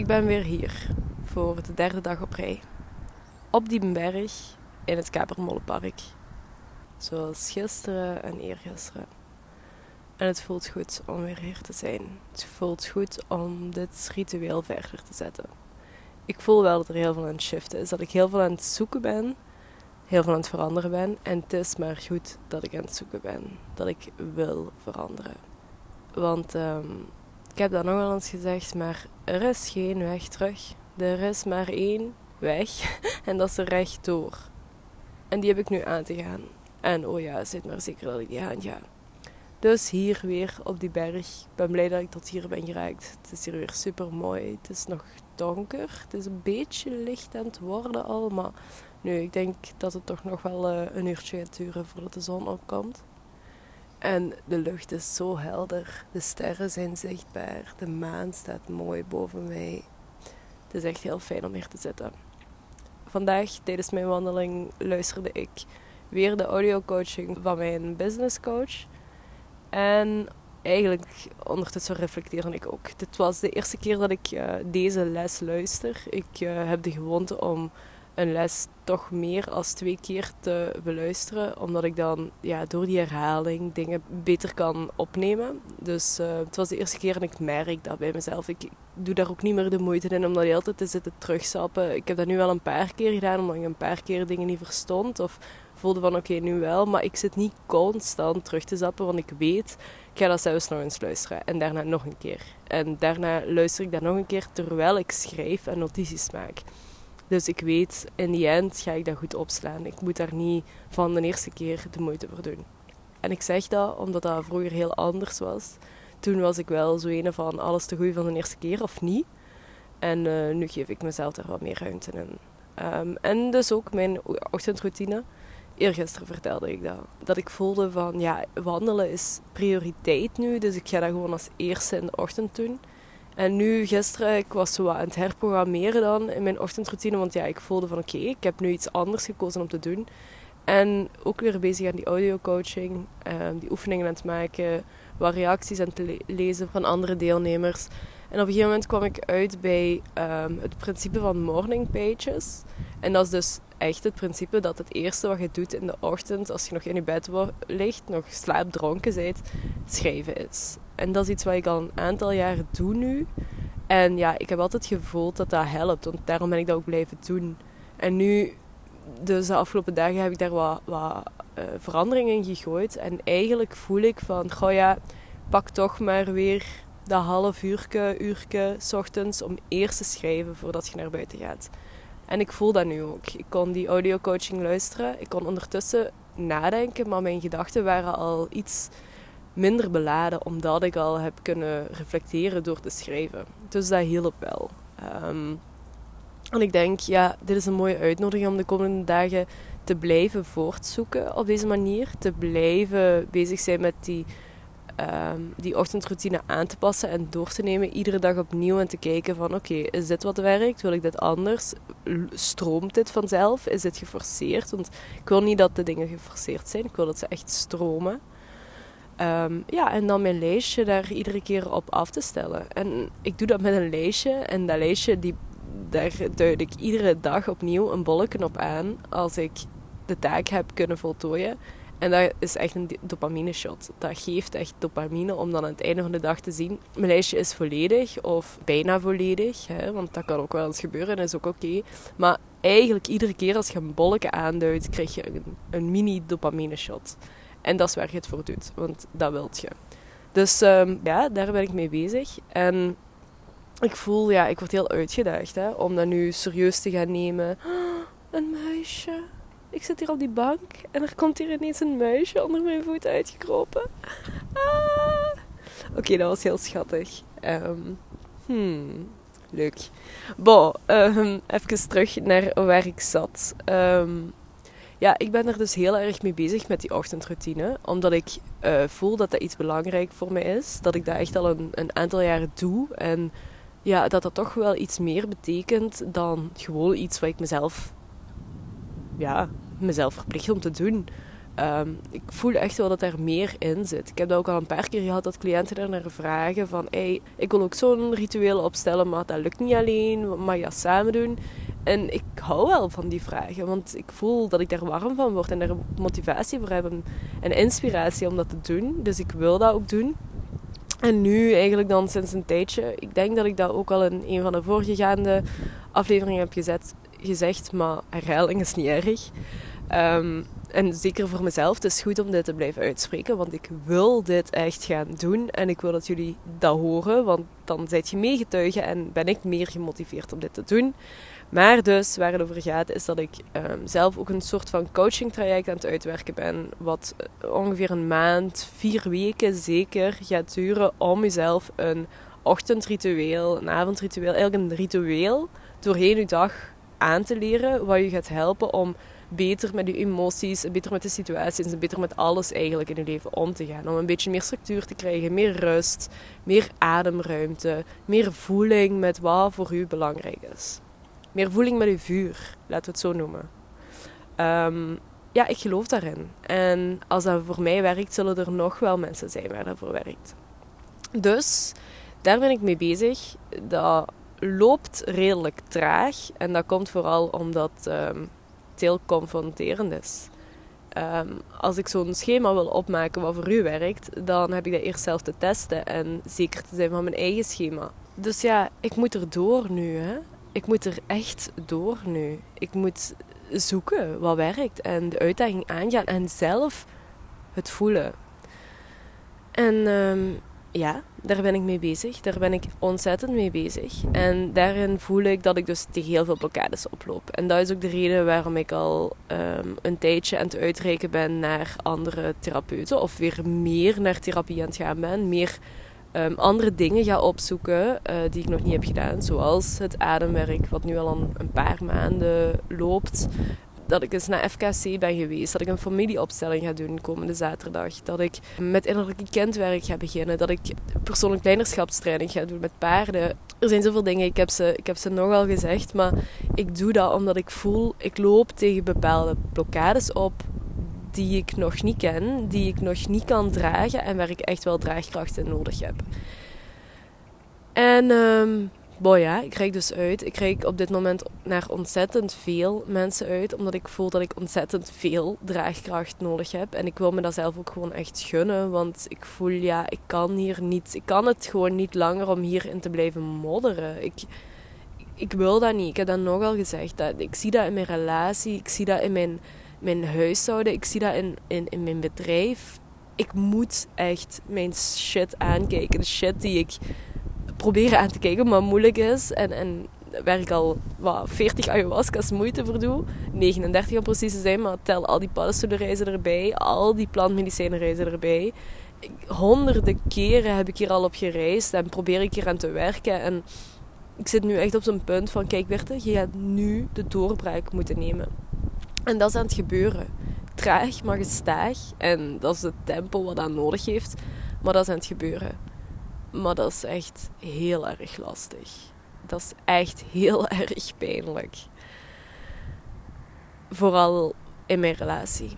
Ik ben weer hier voor de derde dag op rij. Op Diebenberg in het Kapermolenpark. Zoals gisteren en eergisteren. En het voelt goed om weer hier te zijn. Het voelt goed om dit ritueel verder te zetten. Ik voel wel dat er heel veel aan het shiften is. Dat ik heel veel aan het zoeken ben. Heel veel aan het veranderen ben. En het is maar goed dat ik aan het zoeken ben. Dat ik wil veranderen. Want ehm, ik heb dat nog wel eens gezegd, maar er is geen weg terug. Er is maar één weg en dat is rechtdoor. En die heb ik nu aan te gaan. En oh ja, zit maar zeker dat ik die aan ga. Dus hier weer op die berg. Ik ben blij dat ik tot hier ben geraakt. Het is hier weer super mooi. Het is nog donker. Het is een beetje licht aan het worden al. Maar nu, ik denk dat het toch nog wel uh, een uurtje gaat duren voordat de zon opkomt. En de lucht is zo helder. De sterren zijn zichtbaar. De maan staat mooi boven mij. Het is echt heel fijn om hier te zitten. Vandaag tijdens mijn wandeling luisterde ik weer de audiocoaching van mijn businesscoach. En eigenlijk ondertussen reflecteerde ik ook. Dit was de eerste keer dat ik uh, deze les luister. Ik uh, heb de gewoonte om een les toch meer als twee keer te beluisteren. Omdat ik dan ja, door die herhaling dingen beter kan opnemen. Dus uh, het was de eerste keer en ik merk dat bij mezelf. Ik, doe daar ook niet meer de moeite in om dat de hele tijd te zitten terugsappen. Ik heb dat nu wel een paar keer gedaan omdat ik een paar keer dingen niet verstond. Of voelde van oké, nu wel. Maar ik zit niet constant terug te zappen, want ik weet, ik ga dat zelfs nog eens luisteren. En daarna nog een keer. En daarna luister ik dat nog een keer terwijl ik schrijf en notities maak. Dus ik weet, in die end ga ik dat goed opslaan. Ik moet daar niet van de eerste keer de moeite voor doen. En ik zeg dat omdat dat vroeger heel anders was. Toen was ik wel zo een van alles te goed van de eerste keer of niet. En uh, nu geef ik mezelf daar wat meer ruimte in. Um, en dus ook mijn ochtendroutine. Eergisteren vertelde ik dat. Dat ik voelde van, ja, wandelen is prioriteit nu. Dus ik ga dat gewoon als eerste in de ochtend doen. En nu, gisteren, ik was zo aan het herprogrammeren dan in mijn ochtendroutine. Want ja, ik voelde van oké, ik heb nu iets anders gekozen om te doen. En ook weer bezig aan die audiocoaching, um, die oefeningen aan het maken, wat reacties aan te lezen van andere deelnemers. En op een gegeven moment kwam ik uit bij um, het principe van morning pages. En dat is dus echt het principe dat het eerste wat je doet in de ochtend, als je nog in je bed ligt, nog slaapdronken bent, schrijven is. En dat is iets wat ik al een aantal jaren doe nu. En ja, ik heb altijd gevoeld dat dat helpt, want daarom ben ik dat ook blijven doen. En nu, dus de afgelopen dagen heb ik daar wat, wat uh, veranderingen in gegooid. En eigenlijk voel ik van, goh ja, pak toch maar weer dat half uurke, uurke, ochtends om eerst te schrijven voordat je naar buiten gaat. En ik voel dat nu ook. Ik kon die audiocoaching luisteren. Ik kon ondertussen nadenken, maar mijn gedachten waren al iets minder beladen, omdat ik al heb kunnen reflecteren door te schrijven. Dus dat hielp wel. Um, en ik denk, ja, dit is een mooie uitnodiging om de komende dagen te blijven voortzoeken op deze manier. Te blijven bezig zijn met die um, die ochtendroutine aan te passen en door te nemen iedere dag opnieuw en te kijken van oké, is dit wat werkt? Wil ik dit anders? Stroomt dit vanzelf? Is dit geforceerd? Want ik wil niet dat de dingen geforceerd zijn. Ik wil dat ze echt stromen. Um, ja, en dan mijn lijstje daar iedere keer op af te stellen. En ik doe dat met een lijstje. En dat lijstje, die, daar duid ik iedere dag opnieuw een bolletje op aan als ik de taak heb kunnen voltooien. En dat is echt een dopamine shot. Dat geeft echt dopamine om dan aan het einde van de dag te zien... Mijn lijstje is volledig of bijna volledig. Hè, want dat kan ook wel eens gebeuren en is ook oké. Maar eigenlijk iedere keer als je een bolletje aanduidt... krijg je een, een mini dopamine shot. En dat is waar je het voor doet. Want dat wilt je. Dus um, ja, daar ben ik mee bezig. En ik voel, ja, ik word heel uitgedaagd hè, om dat nu serieus te gaan nemen. een muisje ik zit hier op die bank en er komt hier ineens een muisje onder mijn voet uitgekropen. Ah. Oké, dat was heel schattig. Um, hmm, leuk. Bon, um, even terug naar waar ik zat. Um, ja, ik ben er dus heel erg mee bezig met die ochtendroutine. Omdat ik uh, voel dat dat iets belangrijk voor mij is. Dat ik dat echt al een, een aantal jaren doe. En ja, dat dat toch wel iets meer betekent dan gewoon iets wat ik mezelf ja, mezelf verplicht om te doen. Ehm, ik voel echt wel dat er meer in zit. Ik heb dat ook al een paar keer gehad dat cliënten er naar vragen van hey, ik wil ook zo'n ritueel opstellen, maar dat lukt niet alleen, mag je dat samen doen? En ik hou wel van die vragen, want ik voel dat ik daar warm van word en er motivatie voor heb en inspiratie om dat te doen. Dus ik wil dat ook doen. En nu eigenlijk dan sinds een tijdje, ik denk dat ik dat ook al in een van de voorgegaande afleveringen heb gezet, gezegd, maar herhaling is niet erg. Um, en zeker voor mezelf, het is goed om dit te blijven uitspreken, want ik wil dit echt gaan doen en ik wil dat jullie dat horen, want dan zijt je meegetuigen en ben ik meer gemotiveerd om dit te doen. Maar dus, waar het over gaat, is dat ik ehm, zelf ook een soort van coaching traject aan het uitwerken ben, wat ongeveer een maand, vier weken zeker gaat duren om jezelf een ochtendritueel, een avondritueel, eigenlijk een ritueel doorheen je dag aan te leren, wat je gaat helpen om beter met je emoties, beter met de situaties en beter met alles eigenlijk in je leven om te gaan. Om een beetje meer structuur te krijgen, meer rust, meer ademruimte, meer voeling met wat voor u belangrijk is. Meer voeling met uw vuur, laten we het zo noemen. Ehm, ja, ik geloof daarin. En als dat voor mij werkt, zullen er nog wel mensen zijn waar dat voor werkt. Dus daar ben ik mee bezig. Dat loopt redelijk traag. En dat komt vooral omdat um, heel confronterend is. Ehm, als ik zo'n schema wil opmaken wat voor u werkt, dan heb ik dat eerst zelf te testen en zeker te zijn van mijn eigen schema. Dus ja, ik moet er door nu. Hè? Ik moet er echt door nu. Ik moet zoeken wat werkt en de uitdaging aangaan en zelf het voelen. En ehm, ja, daar ben ik mee bezig. Daar ben ik ontzettend mee bezig. En daarin voel ik dat ik dus tegen heel veel blokkades oploop. En dat is ook de reden waarom ik al ehm, een tijdje aan het uitreiken ben naar andere therapeuten. Of weer meer naar therapie aan het gaan ben. Meer um, andere dingen ga opzoeken uh, die ik nog niet heb gedaan. Zoals het ademwerk, wat nu al een, een paar maanden loopt dat ik eens naar FKC ben geweest. Dat ik een familieopstelling ga doen komende zaterdag. Dat ik met innerlijke kindwerk ga beginnen. Dat ik persoonlijk leiderschapstraining ga doen met paarden. Er zijn zoveel dingen, ik heb ze, ik heb ze nogal gezegd. Maar ik doe dat omdat ik voel, ik loop tegen bepaalde blokkades op die ik nog niet ken, die ik nog niet kan dragen en waar ik echt wel draagkracht in nodig heb. En um, ja, ik krijg dus uit. Ik krijg op dit moment naar ontzettend veel mensen uit. Omdat ik voel dat ik ontzettend veel draagkracht nodig heb. En ik wil me dat zelf ook gewoon echt gunnen. Want ik voel, ja, ik kan hier niet... Ik kan het gewoon niet langer om hierin te blijven modderen. Ik, ik wil dat niet. Ik heb dat nogal gezegd. Dat, ik zie dat in mijn relatie. Ik zie dat in mijn, mijn huishouden. Ik zie dat in, in, in mijn bedrijf. Ik moet echt mijn shit aankijken. De shit die ik proberen aan te kijken, maar moeilijk is. En, en waar ik al wat, 40 ayahuasca's moeite voor doe. 39 om precies te zijn, maar tel al die paddenstoelenreizen erbij. Al die plantmedicijnenreizen erbij. Honderden keren heb ik hier al op gereisd en probeer ik hier aan te werken. En ik zit nu echt op zo'n punt van, kijk Berthe, je gaat nu de doorbraak moeten nemen. En dat is aan het gebeuren. Traag, maar gestaag. En dat is het tempo wat dat nodig heeft. Maar dat is aan het gebeuren. Maar dat is echt heel erg lastig. Dat is echt heel erg pijnlijk. Vooral in mijn relatie.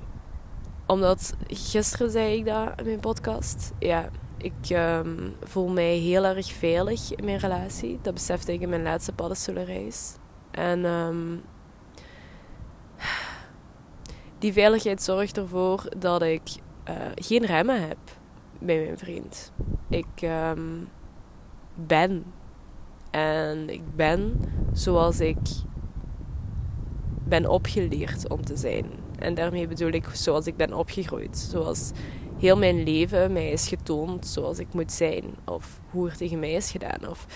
Omdat gisteren zei ik dat in mijn podcast. Ja, ik ehm, voel mij heel erg veilig in mijn relatie. Dat besefte ik in mijn laatste paddenstoelenreis. En um, die veiligheid zorgt ervoor dat ik uh, geen remmen heb bij mijn vriend. Ik ehm, ben. En ik ben zoals ik ben opgeleerd om te zijn. En daarmee bedoel ik zoals ik ben opgegroeid. Zoals heel mijn leven mij is getoond zoals ik moet zijn. Of hoe er tegen mij is gedaan. Of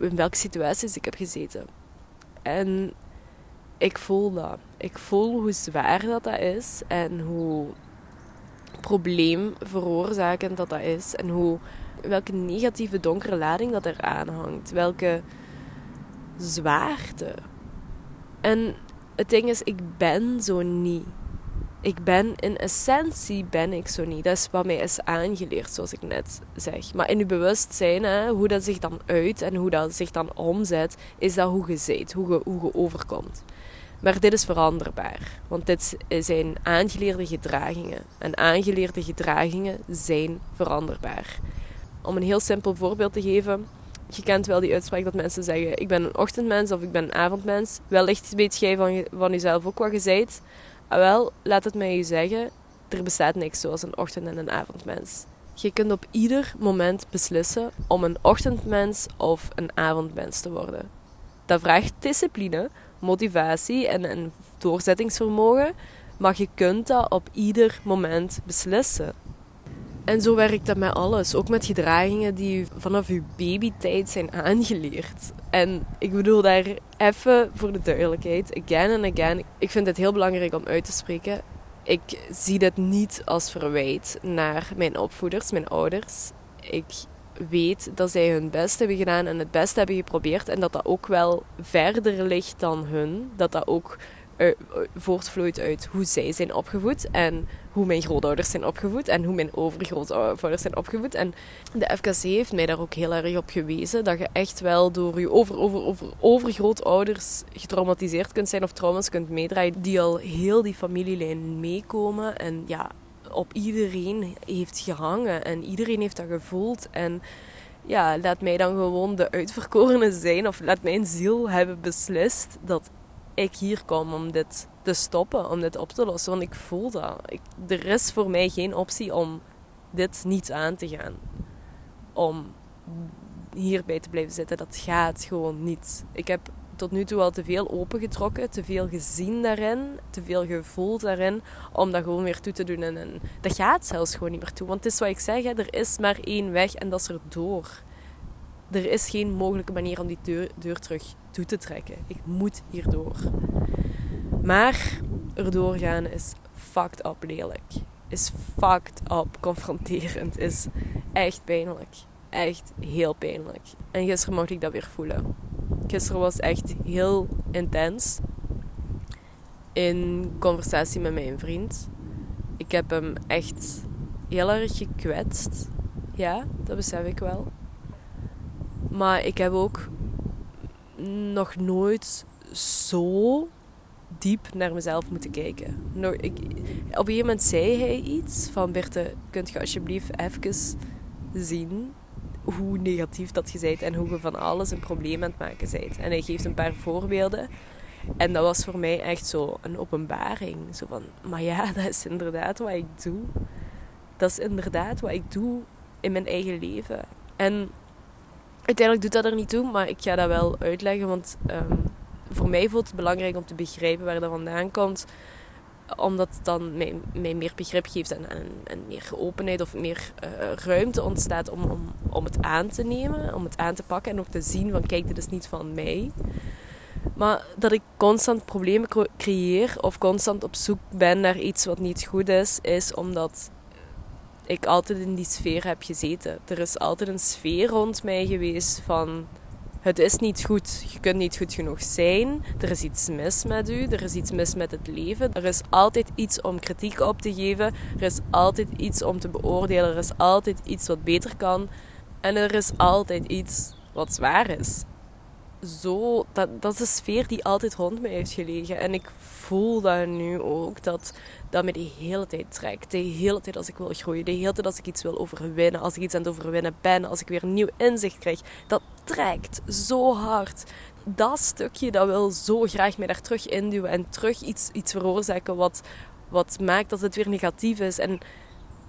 in welke situaties ik heb gezeten. En ik voel dat. Ik voel hoe zwaar dat, dat is. En hoe probleem veroorzaken dat dat is. En hoe, welke negatieve donkere lading dat er aan hangt. Welke zwaarte. En het ding is, ik ben zo niet. Ik ben in essentie ben ik zo niet. Dat is wat mij is aangeleerd, zoals ik net zeg. Maar in je bewustzijn, hè, hoe dat zich dan uit en hoe dat zich dan omzet, is dat hoe je zit, hoe je, hoe je overkomt. Maar dit is veranderbaar, want dit zijn aangeleerde gedragingen. En aangeleerde gedragingen zijn veranderbaar. Om een heel simpel voorbeeld te geven, je kent wel die uitspraak dat mensen zeggen: Ik ben een ochtendmens of ik ben een avondmens. Wellicht weet jij van, van jezelf ook wat je. Ah, wel, laat het mij je zeggen: er bestaat niks zoals een ochtend- en een avondmens. Je kunt op ieder moment beslissen om een ochtendmens of een avondmens te worden. Dat vraagt discipline, motivatie en een doorzettingsvermogen, maar je kunt dat op ieder moment beslissen. En zo werkt dat met alles. Ook met gedragingen die vanaf je babytijd zijn aangeleerd. En ik bedoel daar even voor de duidelijkheid, again en again. Ik vind het heel belangrijk om uit te spreken. Ik zie dit niet als verwijt naar mijn opvoeders, mijn ouders. Ik weet dat zij hun best hebben gedaan en het best hebben geprobeerd. En dat dat ook wel verder ligt dan hun. Dat dat ook uh, voortvloeit uit hoe zij zijn opgevoed en hoe mijn grootouders zijn opgevoed en hoe mijn overgrootouders zijn opgevoed. En de FKC heeft mij daar ook heel erg op gewezen dat je echt wel door je over, over, over, overgrootouders getraumatiseerd kunt zijn of trauma's kunt meedraaien die al heel die familielijn meekomen en ja, op iedereen heeft gehangen en iedereen heeft dat gevoeld en ja, laat mij dan gewoon de uitverkorene zijn of laat mijn ziel hebben beslist dat ik hier kom om dit te stoppen, om dit op te lossen. Want ik voel dat. Ik, er is voor mij geen optie om dit niet aan te gaan. Om hierbij te blijven zitten. Dat gaat gewoon niet. Ik heb tot nu toe al te veel opengetrokken, te veel gezien daarin, te veel gevoeld daarin, om dat gewoon weer toe te doen. En, dat gaat zelfs gewoon niet meer toe. Want het is wat ik zeg, hè, er is maar één weg en dat is er door. Er is geen mogelijke manier om die deur, deur terug toe te trekken. Ik moet hierdoor. Maar erdoor gaan is fucked up lelijk. Is fucked up confronterend. Is echt pijnlijk. Echt heel pijnlijk. En gisteren mocht ik dat weer voelen. Gisteren was echt heel intens. In conversatie met mijn vriend. Ik heb hem echt heel erg gekwetst. Ja, dat besef ik wel. Maar ik heb ook nog nooit zo diep naar mezelf moeten kijken. Ik, op een gegeven moment zei hij iets van Berthe, kunt je alsjeblieft even zien hoe negatief dat je bent en hoe je van alles een probleem aan het maken bent. En hij geeft een paar voorbeelden. En dat was voor mij echt zo een openbaring. Zo van, maar ja, dat is inderdaad wat ik doe. Dat is inderdaad wat ik doe in mijn eigen leven. En uiteindelijk doet dat er niet toe, maar ik ga dat wel uitleggen. Want ehm, voor mij voelt het belangrijk om te begrijpen waar dat vandaan komt. Omdat het dan mij, meer begrip geeft en, en, meer openheid of meer uh, ruimte ontstaat om, om, om het aan te nemen, om het aan te pakken en ook te zien van kijk, dit is niet van mij. Maar dat ik constant problemen creëer of constant op zoek ben naar iets wat niet goed is, is omdat ik altijd in die sfeer heb gezeten. Er is altijd een sfeer rond mij geweest van het is niet goed, je kunt niet goed genoeg zijn, er is iets mis met u, er is iets mis met het leven. Er is altijd iets om kritiek op te geven, er is altijd iets om te beoordelen, er is altijd iets wat beter kan en er is altijd iets wat zwaar is zo, dat, dat is de sfeer die altijd rond me heeft gelegen. En ik voel dat nu ook, dat dat me de hele tijd trekt. De hele tijd als ik wil groeien, de hele tijd als ik iets wil overwinnen, als ik iets aan het overwinnen ben, als ik weer een nieuw inzicht krijg. Dat trekt zo hard. Dat stukje, dat wil zo graag mij daar terug induwen en terug iets, iets veroorzaken wat, wat maakt dat het weer negatief is. En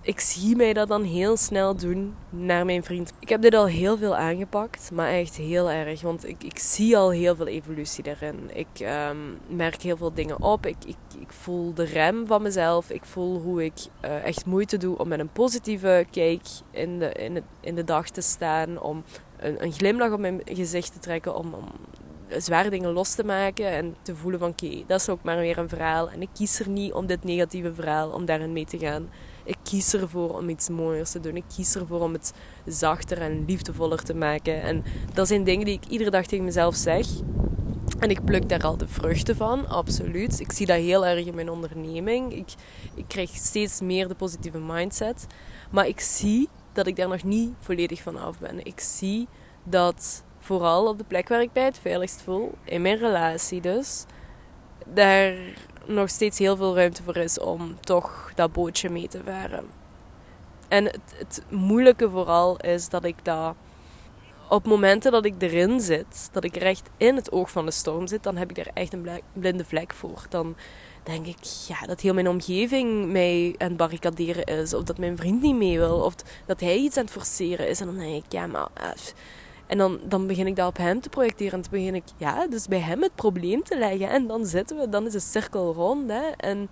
ik zie mij dat dan heel snel doen naar mijn vriend. Ik heb dit al heel veel aangepakt, maar echt heel erg. Want ik, ik zie al heel veel evolutie daarin. Ik ehm, merk heel veel dingen op. Ik, ik, ik, voel de rem van mezelf. Ik voel hoe ik uh, echt moeite doe om met een positieve kijk in de, in, het, in de dag te staan. Om een, een glimlach op mijn gezicht te trekken. Om, om zware dingen los te maken en te voelen van oké, dat is ook maar weer een verhaal. En ik kies er niet om dit negatieve verhaal, om daarin mee te gaan. Ik kies ervoor om iets mooiers te doen. Ik kies ervoor om het zachter en liefdevoller te maken. En dat zijn dingen die ik iedere dag tegen mezelf zeg. En ik pluk daar al de vruchten van, absoluut. Ik zie dat heel erg in mijn onderneming. Ik, ik krijg steeds meer de positieve mindset. Maar ik zie dat ik daar nog niet volledig van af ben. Ik zie dat vooral op de plek waar ik bij het veiligst voel, in mijn relatie dus, daar nog steeds heel veel ruimte voor is om toch dat bootje mee te varen. En het, moeilijke vooral is dat ik dat op momenten dat ik erin zit, dat ik recht in het oog van de storm zit, dan heb ik daar echt een blinde vlek voor. Dan denk ik ja, dat heel mijn omgeving mij aan het barricaderen is. Of dat mijn vriend niet mee wil. Of dat hij iets aan het forceren is. En dan denk ik, ja, maar... En dan, dan begin ik dat op hem te projecteren. En dan begin ik, ja, dus bij hem het probleem te leggen. En dan zitten we, dan is de cirkel rond. Hè. En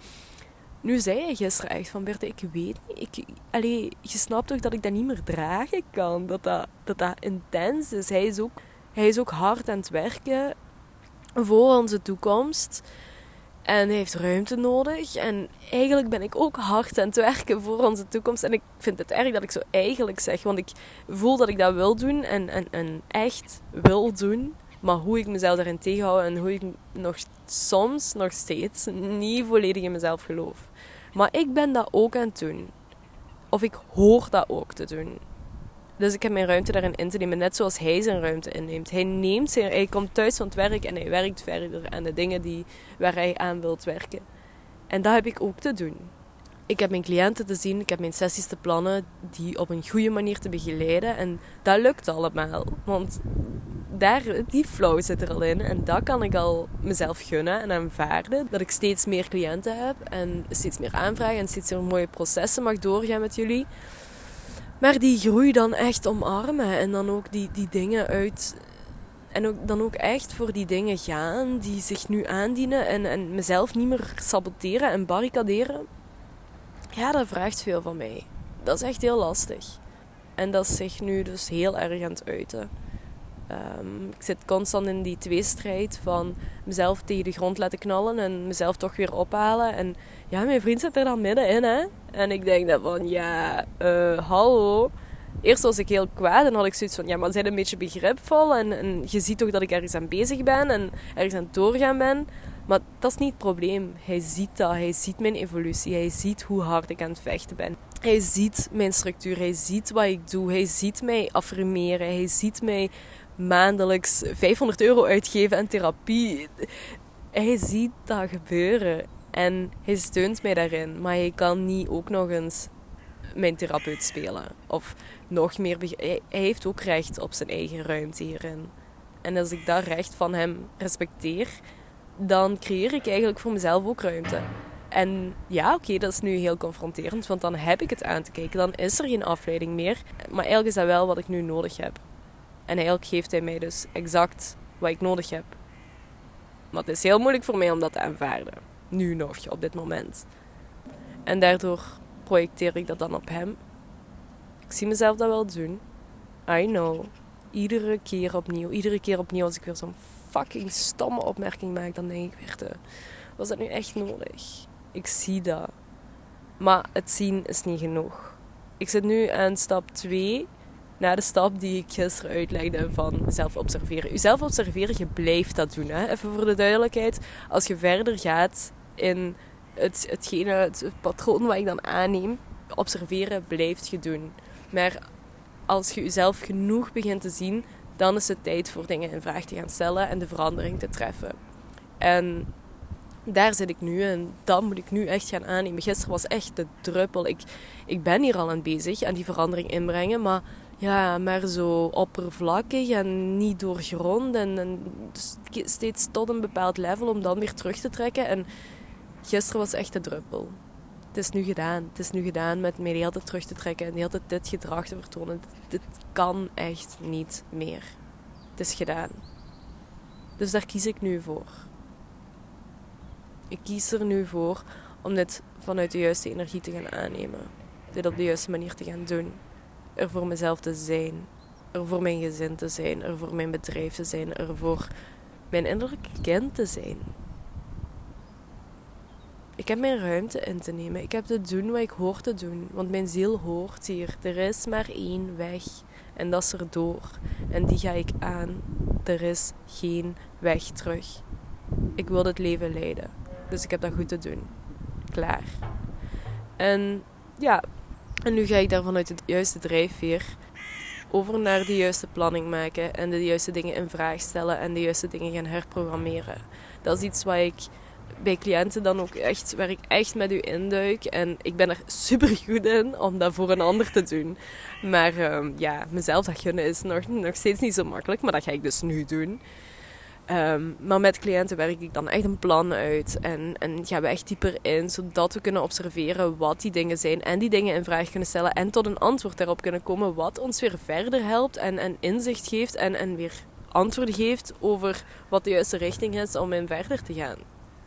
nu zei hij gisteren echt van, Berthe, ik weet niet. Ik, allee, je snapt toch dat ik dat niet meer dragen kan. Dat dat, dat, dat intens is. Hij is, ook, hij is ook hard aan het werken voor onze toekomst. En heeft ruimte nodig. En eigenlijk ben ik ook hard aan het werken voor onze toekomst. En ik vind het erg dat ik zo eigenlijk zeg. Want ik voel dat ik dat wil doen. En, en, en echt wil doen. Maar hoe ik mezelf daarin tegenhoud. En hoe ik nog soms, nog steeds, niet volledig in mezelf geloof. Maar ik ben dat ook aan het doen. Of ik hoor dat ook te doen. Dus ik heb mijn ruimte daarin in te nemen, net zoals hij zijn ruimte inneemt. Hij neemt zijn, hij komt thuis van het werk en hij werkt verder aan de dingen die, waar hij aan wilt werken. En dat heb ik ook te doen. Ik heb mijn cliënten te zien, ik heb mijn sessies te plannen, die op een goede manier te begeleiden. En dat lukt allemaal. Want daar, die flow zit er al in. En dat kan ik al mezelf gunnen en aanvaarden. Dat ik steeds meer cliënten heb en steeds meer aanvragen en steeds meer mooie processen mag doorgaan met jullie. Maar die groei dan echt omarmen en dan ook die, die dingen uit. En ook, dan ook echt voor die dingen gaan die zich nu aandienen en, en mezelf niet meer saboteren en barricaderen. Ja, dat vraagt veel van mij. Dat is echt heel lastig. En dat is zich nu dus heel erg aan het uiten. Um, ik zit constant in die tweestrijd van mezelf tegen de grond laten knallen en mezelf toch weer ophalen. En ja, mijn vriend zit er dan middenin, hè. En ik denk dat van, ja, uh, hallo. Eerst was ik heel kwaad en had ik zoiets van, ja, maar zijn een beetje begripvol. En, en je ziet toch dat ik ergens aan bezig ben en ergens aan het doorgaan ben. Maar dat is niet het probleem. Hij ziet dat. Hij ziet mijn evolutie. Hij ziet hoe hard ik aan het vechten ben. Hij ziet mijn structuur. Hij ziet wat ik doe. Hij ziet mij affirmeren. Hij ziet mij maandelijks 500 euro uitgeven aan therapie. Hij ziet dat gebeuren en hij steunt mij daarin. Maar hij kan niet ook nog eens mijn therapeut spelen. Of nog meer. Hij heeft ook recht op zijn eigen ruimte hierin. En als ik dat recht van hem respecteer, dan creëer ik eigenlijk voor mezelf ook ruimte. En ja, oké, dat is nu heel confronterend, want dan heb ik het aan te kijken. Dan is er geen afleiding meer. Maar eigenlijk is dat wel wat ik nu nodig heb. En eigenlijk geeft hij mij dus exact wat ik nodig heb. Maar het is heel moeilijk voor mij om dat te aanvaarden. Nu nog, op dit moment. En daardoor projecteer ik dat dan op hem. Ik zie mezelf dat wel doen. I know. Iedere keer opnieuw. Iedere keer opnieuw als ik weer zo'n fucking stomme opmerking maak, dan denk ik weer. Was dat nu echt nodig? Ik zie dat. Maar het zien is niet genoeg. Ik zit nu aan stap 2 na de stap die ik gisteren uitlegde van zelf observeren. Jezelf observeren, je blijft dat doen. Hè? Even voor de duidelijkheid. Als je verder gaat in het, hetgene, het patroon wat ik dan aanneem, observeren blijft je doen. Maar als je jezelf genoeg begint te zien, dan is het tijd voor dingen in vraag te gaan stellen en de verandering te treffen. En daar zit ik nu en dat moet ik nu echt gaan aannemen. Gisteren was echt de druppel. Ik, ik ben hier al aan bezig aan die verandering inbrengen, maar ja, maar zo oppervlakkig en niet doorgrond. En, steeds tot een bepaald level om dan weer terug te trekken. En gisteren was echt de druppel. Het is nu gedaan. Het is nu gedaan met mij de terug te trekken en de hele tijd dit gedrag te vertonen. Dit, kan echt niet meer. Het is gedaan. Dus daar kies ik nu voor. Ik kies er nu voor om dit vanuit de juiste energie te gaan aannemen. Dit op de juiste manier te gaan doen er voor mezelf te zijn. Er voor mijn gezin te zijn. Er voor mijn bedrijf te zijn. Er voor mijn innerlijke kind te zijn. Ik heb mijn ruimte in te nemen. Ik heb te doen wat ik hoor te doen. Want mijn ziel hoort hier. Er is maar één weg. En dat is erdoor. En die ga ik aan. Er is geen weg terug. Ik wil het leven leiden. Dus ik heb dat goed te doen. Klaar. En ja, en nu ga ik daar vanuit de juiste drijfveer over naar de juiste planning maken en de juiste dingen in vraag stellen en de juiste dingen gaan herprogrammeren. Dat is iets wat ik bij cliënten dan ook echt, waar ik echt met u induik. En ik ben er super goed in om dat voor een ander te doen. Maar ehm, ja, mezelf dat gunnen is nog, nog steeds niet zo makkelijk. Maar dat ga ik dus nu doen. Ehm, maar met cliënten werk ik dan echt een plan uit en, en gaan we echt dieper in, zodat we kunnen observeren wat die dingen zijn en die dingen in vraag kunnen stellen en tot een antwoord daarop kunnen komen, wat ons weer verder helpt en, en inzicht geeft en, en weer antwoorden geeft over wat de juiste richting is om in verder te gaan.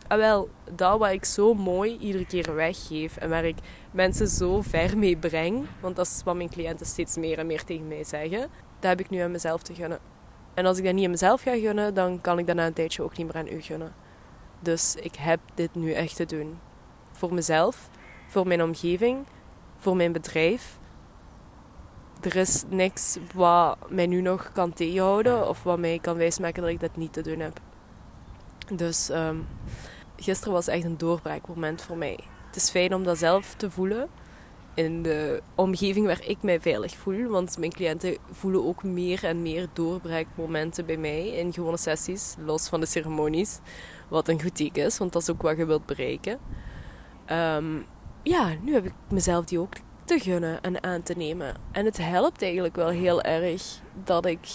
Ah, wel, dat wat ik zo mooi iedere keer weggeef en waar ik mensen zo ver mee breng, want dat is wat mijn cliënten steeds meer en meer tegen mij zeggen, dat heb ik nu aan mezelf te gunnen. En als ik dat niet aan mezelf ga gunnen, dan kan ik dat na een tijdje ook niet meer aan u gunnen. Dus ik heb dit nu echt te doen. Voor mezelf, voor mijn omgeving, voor mijn bedrijf. Er is niks wat mij nu nog kan tegenhouden of wat mij kan wijsmaken dat ik dat niet te doen heb. Dus um, gisteren was echt een doorbraakmoment voor mij. Het is fijn om dat zelf te voelen in de omgeving waar ik mij veilig voel. Want mijn cliënten voelen ook meer en meer doorbraakmomenten bij mij in gewone sessies, los van de ceremonies. Wat een goed teken is, want dat is ook wat je wilt bereiken. Ehm, ja, nu heb ik mezelf die ook te gunnen en aan te nemen. En het helpt eigenlijk wel heel erg dat ik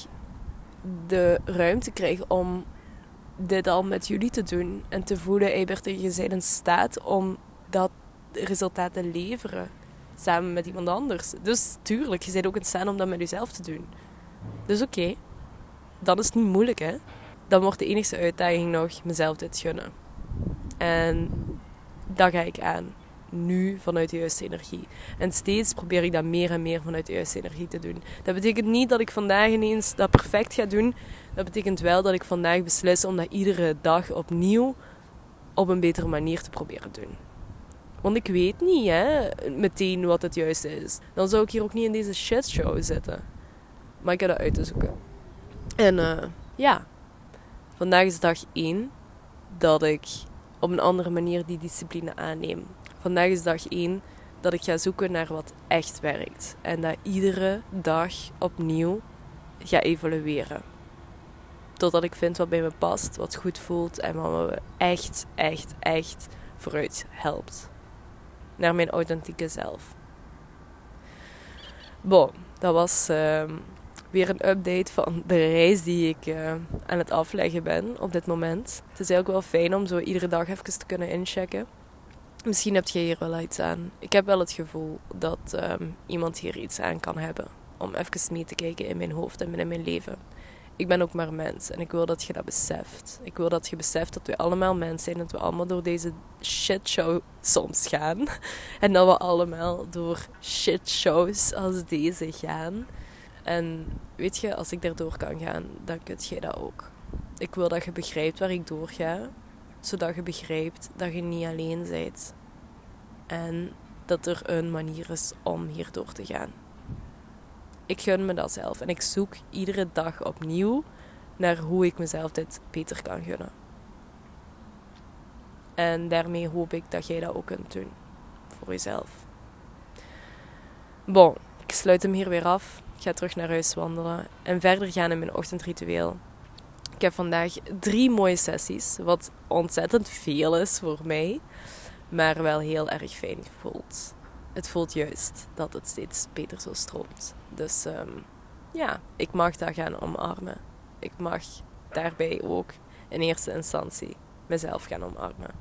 de ruimte krijg om dit al met jullie te doen. En te voelen, Eibert, je bent in staat om dat resultaat te leveren samen met iemand anders. Dus tuurlijk, je bent ook in staat om dat met jezelf te doen. Dus oké, okay, dan is het niet moeilijk hè. Dan wordt de enige uitdaging nog mezelf dit gunnen. En dat ga ik aan. Nu vanuit de juiste energie. En steeds probeer ik dat meer en meer vanuit de juiste energie te doen. Dat betekent niet dat ik vandaag ineens dat perfect ga doen. Dat betekent wel dat ik vandaag beslis om dat iedere dag opnieuw op een betere manier te proberen doen. Want ik weet niet hè, meteen wat het juiste is. Dan zou ik hier ook niet in deze shitshow zitten. Maar ik ga dat uit te zoeken. En uh, ja, vandaag is dag 1 dat ik op een andere manier die discipline aanneem. Vandaag is dag 1 dat ik ga zoeken naar wat echt werkt. En dat iedere dag opnieuw ga evalueren. Totdat ik vind wat bij me past, wat goed voelt en wat me echt, echt, echt vooruit helpt naar mijn authentieke zelf. Bon, dat was uh, weer een update van de reis die ik uh, aan het afleggen ben op dit moment. Het is eigenlijk wel fijn om zo iedere dag even te kunnen inchecken. Misschien heb je hier wel iets aan. Ik heb wel het gevoel dat um, iemand hier iets aan kan hebben. Om even mee te kijken in mijn hoofd en in mijn leven ik ben ook maar mens en ik wil dat je dat beseft. Ik wil dat je beseft dat we allemaal mens zijn, dat we allemaal door deze shitshow soms gaan. En dat we allemaal door shitshows als deze gaan. En weet je, als ik daardoor kan gaan, dan kun jij dat ook. Ik wil dat je begrijpt waar ik doorga, zodat je begrijpt dat je niet alleen bent. En dat er een manier is om hier door te gaan ik gun me dat zelf. En ik zoek iedere dag opnieuw naar hoe ik mezelf dit beter kan gunnen. En daarmee hoop ik dat jij dat ook kunt doen. Voor jezelf. Bon, ik sluit hem hier weer af. Ik ga terug naar huis wandelen. En verder gaan in mijn ochtendritueel. Ik heb vandaag drie mooie sessies. Wat ontzettend veel is voor mij. Maar wel heel erg fijn voelt het voelt juist dat het steeds beter zo stroomt. Dus um, ja, ik mag dat gaan omarmen. Ik mag daarbij ook in eerste instantie mezelf gaan omarmen.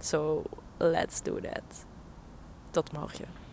So let's do that. Tot morgen.